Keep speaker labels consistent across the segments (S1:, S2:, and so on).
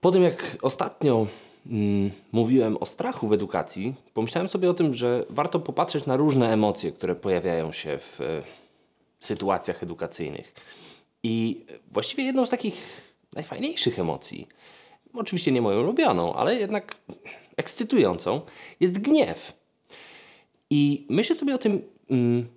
S1: Po tym jak ostatnio mm, mówiłem o strachu w edukacji, pomyślałem sobie o tym, że warto popatrzeć na różne emocje, które pojawiają się w e, sytuacjach edukacyjnych. I właściwie jedną z takich najfajniejszych emocji, oczywiście nie moją ulubioną, ale jednak ekscytującą, jest gniew. I myślę sobie o tym, mm,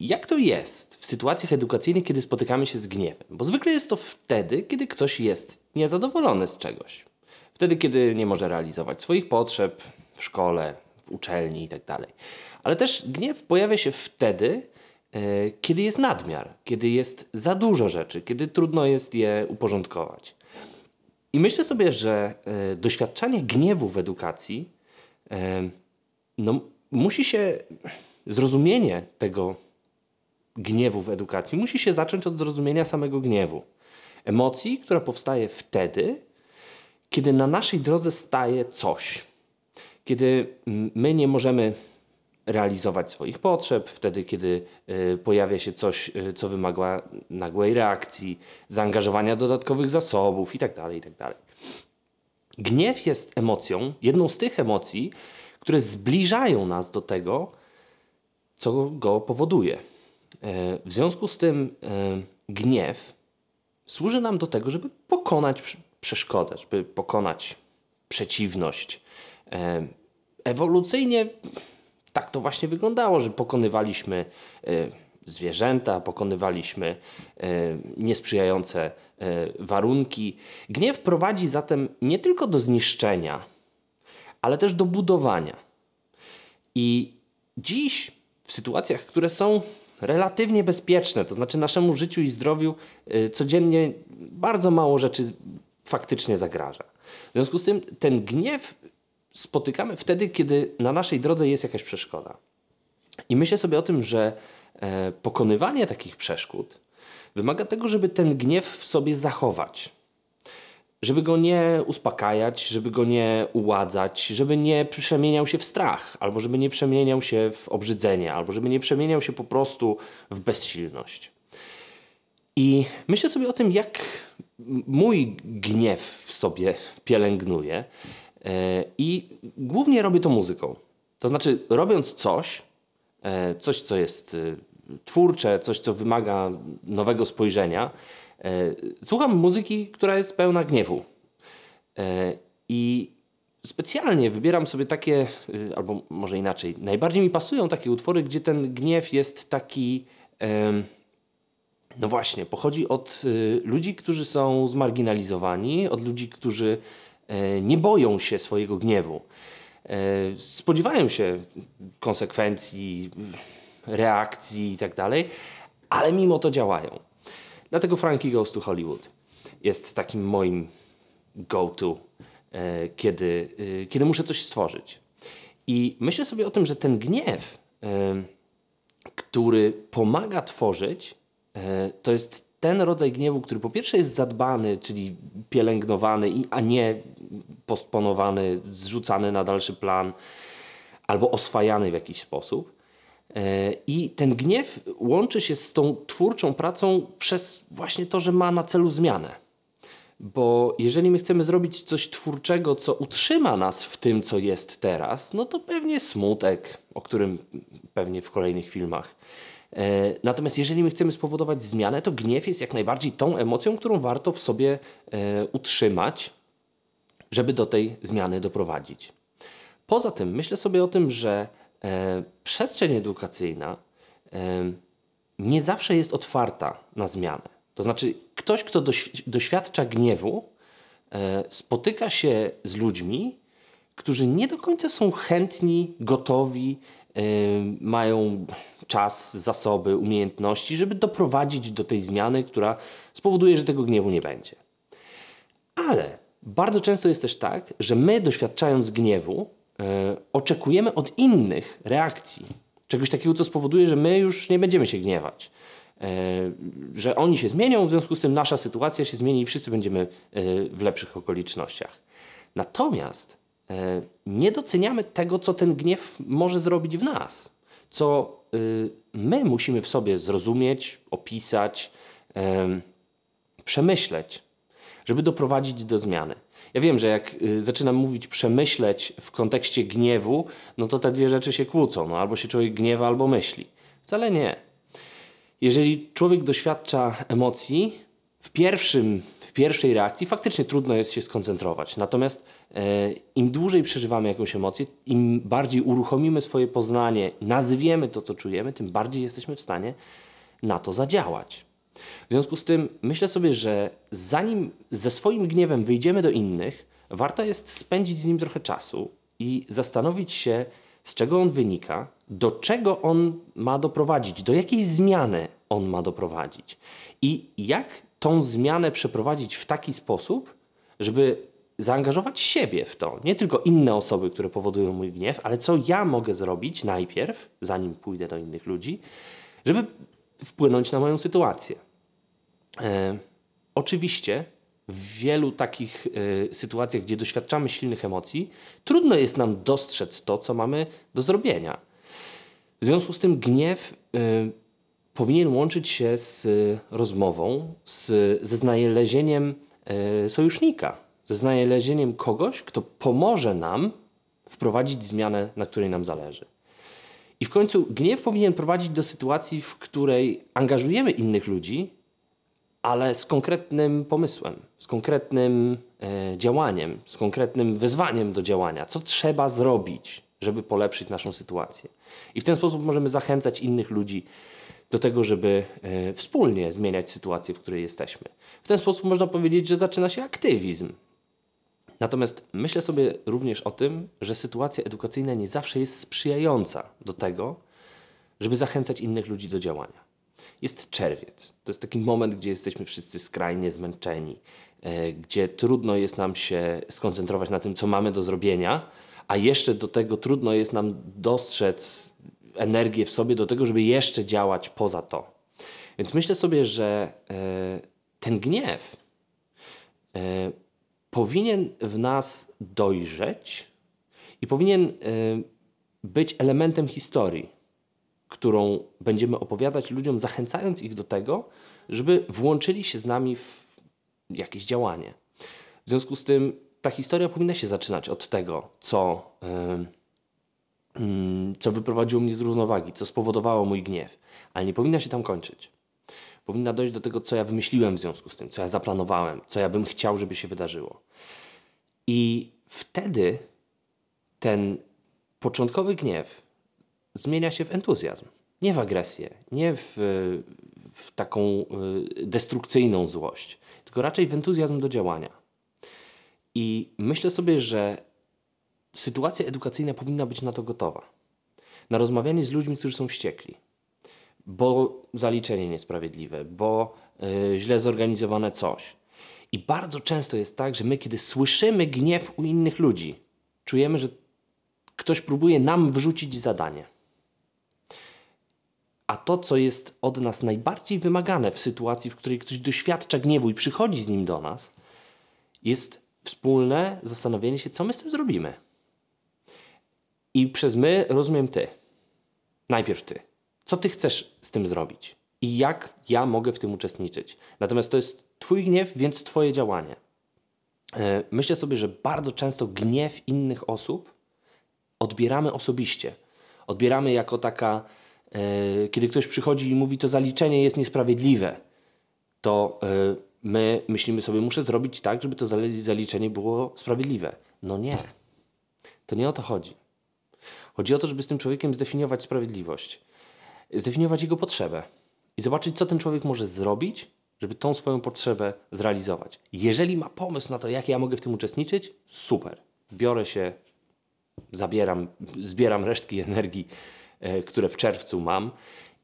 S1: jak to jest w sytuacjach edukacyjnych, kiedy spotykamy się z gniewem? Bo zwykle jest to wtedy, kiedy ktoś jest niezadowolony z czegoś. Wtedy, kiedy nie może realizować swoich potrzeb w szkole, w uczelni itd. Tak Ale też gniew pojawia się wtedy, e, kiedy jest nadmiar, kiedy jest za dużo rzeczy, kiedy trudno jest je uporządkować. I myślę sobie, że e, doświadczanie gniewu w edukacji e, no, musi się, zrozumienie tego gniewu w edukacji musi się zacząć od zrozumienia samego gniewu. Emocji, która powstaje wtedy, kiedy na naszej drodze staje coś. Kiedy my nie możemy realizować swoich potrzeb, wtedy, kiedy y, pojawia się coś, y, co wymaga nagłej reakcji, zaangażowania dodatkowych zasobów itd. Tak itd. Tak Gniew jest emocją, jedną z tych emocji, które zbliżają nas do tego, co go powoduje. E, w związku z tym e, gniew służy nam do tego, żeby pokonać przeszkodę, żeby pokonać przeciwność. E, ewolucyjnie tak to właśnie wyglądało, że pokonywaliśmy zwierzęta, pokonywaliśmy niesprzyjające warunki. Gniew prowadzi zatem nie tylko do zniszczenia, ale też do budowania. I dziś w sytuacjach, które są relatywnie bezpieczne, to znaczy naszemu życiu i zdrowiu y, codziennie bardzo mało rzeczy faktycznie zagraża. W związku z tym ten gniew spotykamy wtedy, kiedy na naszej drodze jest jakaś przeszkoda. I myślę sobie o tym, że e, pokonywanie takich przeszkód wymaga tego, żeby ten gniew w sobie zachować żeby go nie uspokajać, żeby go nie uładzać, żeby nie przemieniał się w strach, albo żeby nie przemieniał się w obrzydzenie, albo żeby nie przemieniał się po prostu w bezsilność. I myślę sobie o tym, jak mój gniew w sobie pielęgnuję. E, I głównie robię to muzyką. To znaczy, robiąc coś, e, coś, co jest e, twórcze, coś, co wymaga nowego spojrzenia, słucham muzyki, która jest pełna gniewu. E, I specjalnie wybieram sobie takie, y, albo może inaczej, najbardziej mi pasują takie utwory, gdzie ten gniew jest taki. No właśnie, pochodzi od ludzi, którzy są zmarginalizowani, od ludzi, którzy e, nie boją się swojego gniewu. Spodziewają się konsekwencji, reakcji i tak ale mimo to działają. Dlatego Frankie Goes to Hollywood jest takim moim go-to, e, kiedy, e, kiedy muszę coś stworzyć. I myślę sobie o tym, że ten gniew, e, który pomaga tworzyć, to jest ten rodzaj gniewu, który po pierwsze jest zadbany, czyli pielęgnowany, a nie postponowany, zrzucany na dalszy plan albo oswajany w jakiś sposób. E, I ten gniew łączy się z tą twórczą pracą przez właśnie to, że ma na celu zmianę. Bo jeżeli my chcemy zrobić coś twórczego, co utrzyma nas w tym, co jest teraz, no to pewnie smutek, o którym pewnie w kolejnych filmach. E, natomiast jeżeli my chcemy spowodować zmianę, to gniew jest jak najbardziej tą emocją, którą warto w sobie e, utrzymać, żeby do tej zmiany doprowadzić. Poza tym myślę sobie o tym, że przestrzeń edukacyjna e, nie zawsze jest otwarta na zmianę. To znaczy, ktoś, kto doświadcza gniewu, e, spotyka się z ludźmi, którzy nie do końca są chętni, gotowi, mają czas, zasoby, umiejętności, żeby doprowadzić do tej zmiany, która spowoduje, że tego gniewu nie będzie. Ale bardzo często jest też tak, że my doświadczając gniewu, E, oczekujemy od innych reakcji. Czegoś takiego, co spowoduje, że my już nie będziemy się gniewać. E, że oni się zmienią, w związku z tym nasza sytuacja się zmieni i wszyscy będziemy e, w lepszych okolicznościach. Natomiast nie doceniamy tego, co ten gniew może zrobić w nas, co my musimy w sobie zrozumieć, opisać, przemyśleć. żeby doprowadzić do zmiany. Ja wiem, że jak y, zaczynam mówić przemyśleć w kontekście gniewu, no to te dwie rzeczy się kłócą. No, albo się człowiek gniewa, albo myśli. Wcale nie. Jeżeli człowiek doświadcza emocji, w, pierwszym, w pierwszej reakcji faktycznie trudno jest się skoncentrować. Natomiast e, im dłużej przeżywamy jakąś emocję, im bardziej uruchomimy swoje poznanie, nazwiemy to, co czujemy, tym bardziej jesteśmy w stanie na to zadziałać. W związku z tym myślę sobie, że zanim ze swoim gniewem wyjdziemy do innych, warto jest spędzić z nim trochę czasu i zastanowić się, z czego on wynika, do czego on ma doprowadzić, do jakiej zmiany on ma doprowadzić i jak tą zmianę przeprowadzić w taki sposób, żeby zaangażować siebie w to, nie tylko inne osoby, które powodują mój gniew, ale co ja mogę zrobić najpierw, zanim pójdę do innych ludzi, żeby wpłynąć na moją sytuację. E, oczywiście w wielu takich e, sytuacjach, gdzie doświadczamy silnych emocji, trudno jest nam dostrzec to, co mamy do zrobienia. W związku z tym gniew e, powinien łączyć się z rozmową, z, ze znalezieniem sojusznika, ze znalezieniem kogoś, kto pomoże nam wprowadzić zmianę, na której nam zależy. I w końcu gniew powinien prowadzić do sytuacji, w której angażujemy innych ludzi, ale z konkretnym pomysłem, z konkretnym e, działaniem, z konkretnym wezwaniem do działania. Co trzeba zrobić, żeby polepszyć naszą sytuację? I w ten sposób możemy zachęcać innych ludzi do tego, żeby e, wspólnie zmieniać sytuację, w której jesteśmy. W ten sposób można powiedzieć, że zaczyna się aktywizm. Natomiast myślę sobie również o tym, że sytuacja edukacyjna nie zawsze jest sprzyjająca do tego, żeby zachęcać innych ludzi do działania. Jest czerwiec. To jest taki moment, gdzie jesteśmy wszyscy skrajnie zmęczeni, e, gdzie trudno jest nam się skoncentrować na tym, co mamy do zrobienia, a jeszcze do tego trudno jest nam dostrzec energię w sobie do tego, żeby jeszcze działać poza to. Więc myślę sobie, że e, ten gniew e, powinien w nas dojrzeć i powinien być elementem historii, którą będziemy opowiadać ludziom, zachęcając ich do tego, żeby włączyli się z nami w jakieś działanie. W związku z tym ta historia powinna się zaczynać od tego, co Mm, co wyprowadziło mnie z równowagi, co spowodowało mój gniew. Ale nie powinna się tam kończyć. Powinna dojść do tego, co ja wymyśliłem w związku z tym, co ja zaplanowałem, co ja bym chciał, żeby się wydarzyło. I wtedy ten początkowy gniew zmienia się w entuzjazm. Nie w agresję, nie w, w taką y, destrukcyjną złość, tylko raczej w entuzjazm do działania. I myślę sobie, że sytuacja edukacyjna powinna być na to gotowa. Na rozmawianie z ludźmi, którzy są wściekli, bo zaliczenie niesprawiedliwe, bo yy, źle zorganizowane coś. I bardzo często jest tak, że my, kiedy słyszymy gniew u innych ludzi, czujemy, że ktoś próbuje nam wrzucić zadanie. To, co jest od nas najbardziej wymagane w sytuacji, w której ktoś doświadcza gniewu i przychodzi z nim do nas, jest wspólne zastanowienie się, co my z tym zrobimy. I przez my rozumiem ty. Najpierw ty. Co ty chcesz z tym zrobić? I jak ja mogę w tym uczestniczyć? Natomiast to jest twój gniew, więc twoje działanie. E, myślę sobie, że bardzo często gniew innych osób odbieramy osobiście. Odbieramy jako taka, kiedy ktoś przychodzi i mówi, to zaliczenie jest niesprawiedliwe, to e, my myślimy sobie, muszę zrobić tak, żeby to zaliczenie było sprawiedliwe. No nie. To nie o to chodzi. Chodzi o to, żeby z tym człowiekiem zdefiniować sprawiedliwość, zdefiniować jego potrzebę i zobaczyć, co ten człowiek może zrobić, żeby tą swoją potrzebę zrealizować. Jeżeli ma pomysł na to, jak ja mogę w tym uczestniczyć, super. Biorę się, zabieram, zbieram resztki energii, e, które w czerwcu mam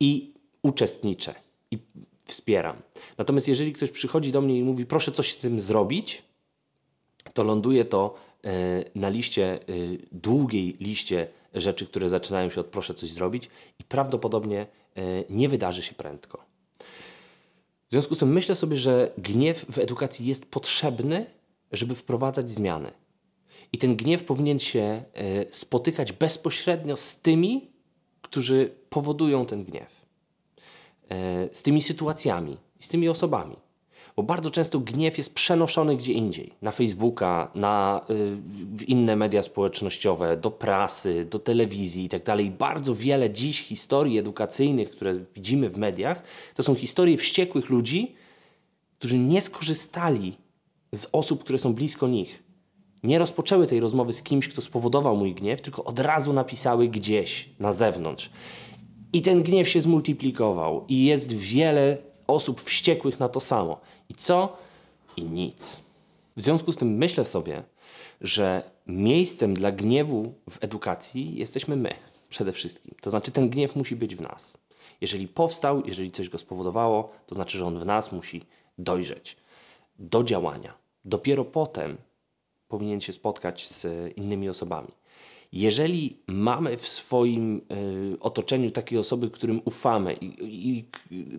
S1: i uczestniczę i wspieram. Natomiast jeżeli ktoś przychodzi do mnie i mówi, proszę coś z tym zrobić, to ląduje to e, na liście, e, długiej liście rzeczy, które zaczynają się od proszę coś zrobić i prawdopodobnie e, nie wydarzy się prędko. W związku z tym myślę sobie, że gniew w edukacji jest potrzebny, żeby wprowadzać zmiany. I ten gniew powinien się e, spotykać bezpośrednio z tymi, którzy powodują ten gniew. E, z tymi sytuacjami, z tymi osobami. Bo bardzo często gniew jest przenoszony gdzie indziej. Na Facebooka, na y, w inne media społecznościowe, do prasy, do telewizji i tak dalej. Bardzo wiele dziś historii edukacyjnych, które widzimy w mediach, to są historie wściekłych ludzi, którzy nie skorzystali z osób, które są blisko nich. Nie rozpoczęły tej rozmowy z kimś, kto spowodował mój gniew, tylko od razu napisały gdzieś na zewnątrz. I ten gniew się zmultiplikował, i jest wiele osób wściekłych na to samo. I co? I nic. W związku z tym myślę sobie, że miejscem dla gniewu w edukacji jesteśmy my przede wszystkim. To znaczy, ten gniew musi być w nas. Jeżeli powstał, jeżeli coś go spowodowało, to znaczy, że on w nas musi dojrzeć do działania. Dopiero potem powinien się spotkać z innymi osobami. Jeżeli mamy w swoim y, otoczeniu takie osoby, którym ufamy i, i,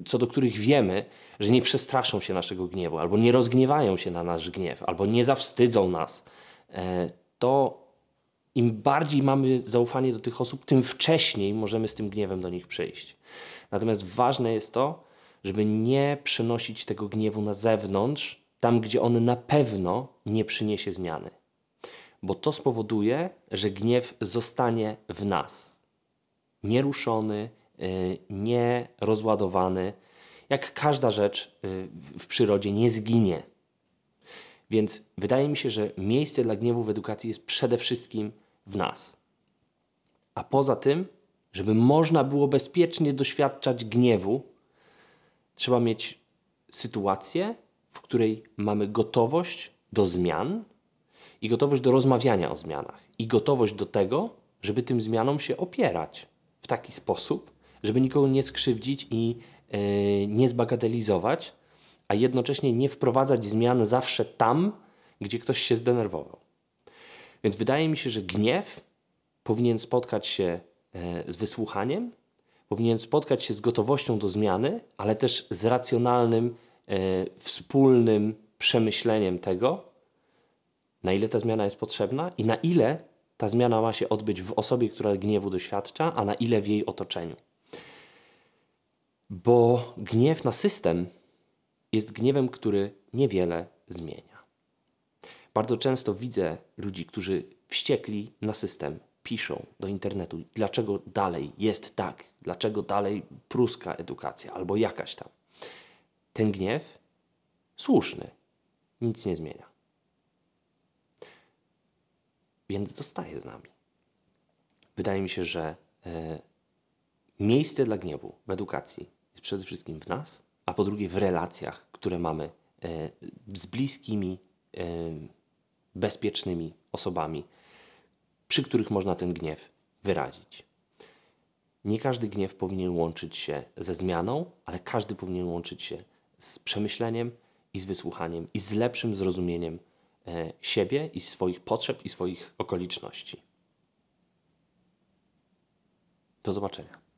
S1: co do których wiemy, że nie przestraszą się naszego gniewu, albo nie rozgniewają się na nasz gniew, albo nie zawstydzą nas, y, to im bardziej mamy zaufanie do tych osób, tym wcześniej możemy z tym gniewem do nich przyjść. Natomiast ważne jest to, żeby nie przenosić tego gniewu na zewnątrz, tam gdzie on na pewno nie przyniesie zmiany. Bo to spowoduje, że gniew zostanie w nas. Nieruszony, y, nierozładowany. Jak każda rzecz y, w przyrodzie nie zginie. Więc wydaje mi się, że miejsce dla gniewu w edukacji jest przede wszystkim w nas. A poza tym, żeby można było bezpiecznie doświadczać gniewu, trzeba mieć sytuację, w której mamy gotowość do zmian i gotowość do rozmawiania o zmianach, i gotowość do tego, żeby tym zmianom się opierać w taki sposób, żeby nikogo nie skrzywdzić i yy, nie zbagatelizować, a jednocześnie nie wprowadzać zmian zawsze tam, gdzie ktoś się zdenerwował. Więc wydaje mi się, że gniew powinien spotkać się yy, z wysłuchaniem, powinien spotkać się z gotowością do zmiany, ale też z racjonalnym, wspólnym przemyśleniem tego, na ile ta zmiana jest potrzebna i na ile ta zmiana ma się odbyć w osobie, która gniewu doświadcza, a na ile w jej otoczeniu. Bo gniew na system jest gniewem, który niewiele zmienia. Bardzo często widzę ludzi, którzy wściekli na system, piszą do internetu, dlaczego dalej jest tak, dlaczego dalej pruska edukacja albo jakaś tam. Ten gniew słuszny, nic nie zmienia więc zostaje z nami. Wydaje mi się, że e, miejsce dla gniewu w edukacji jest przede wszystkim w nas, a po drugie w relacjach, które mamy e, z bliskimi, e, bezpiecznymi osobami, przy których można ten gniew wyrazić. Nie każdy gniew powinien łączyć się ze zmianą, ale każdy powinien łączyć się z przemyśleniem i z wysłuchaniem i z lepszym zrozumieniem E, siebie i swoich potrzeb i swoich okoliczności. Do zobaczenia.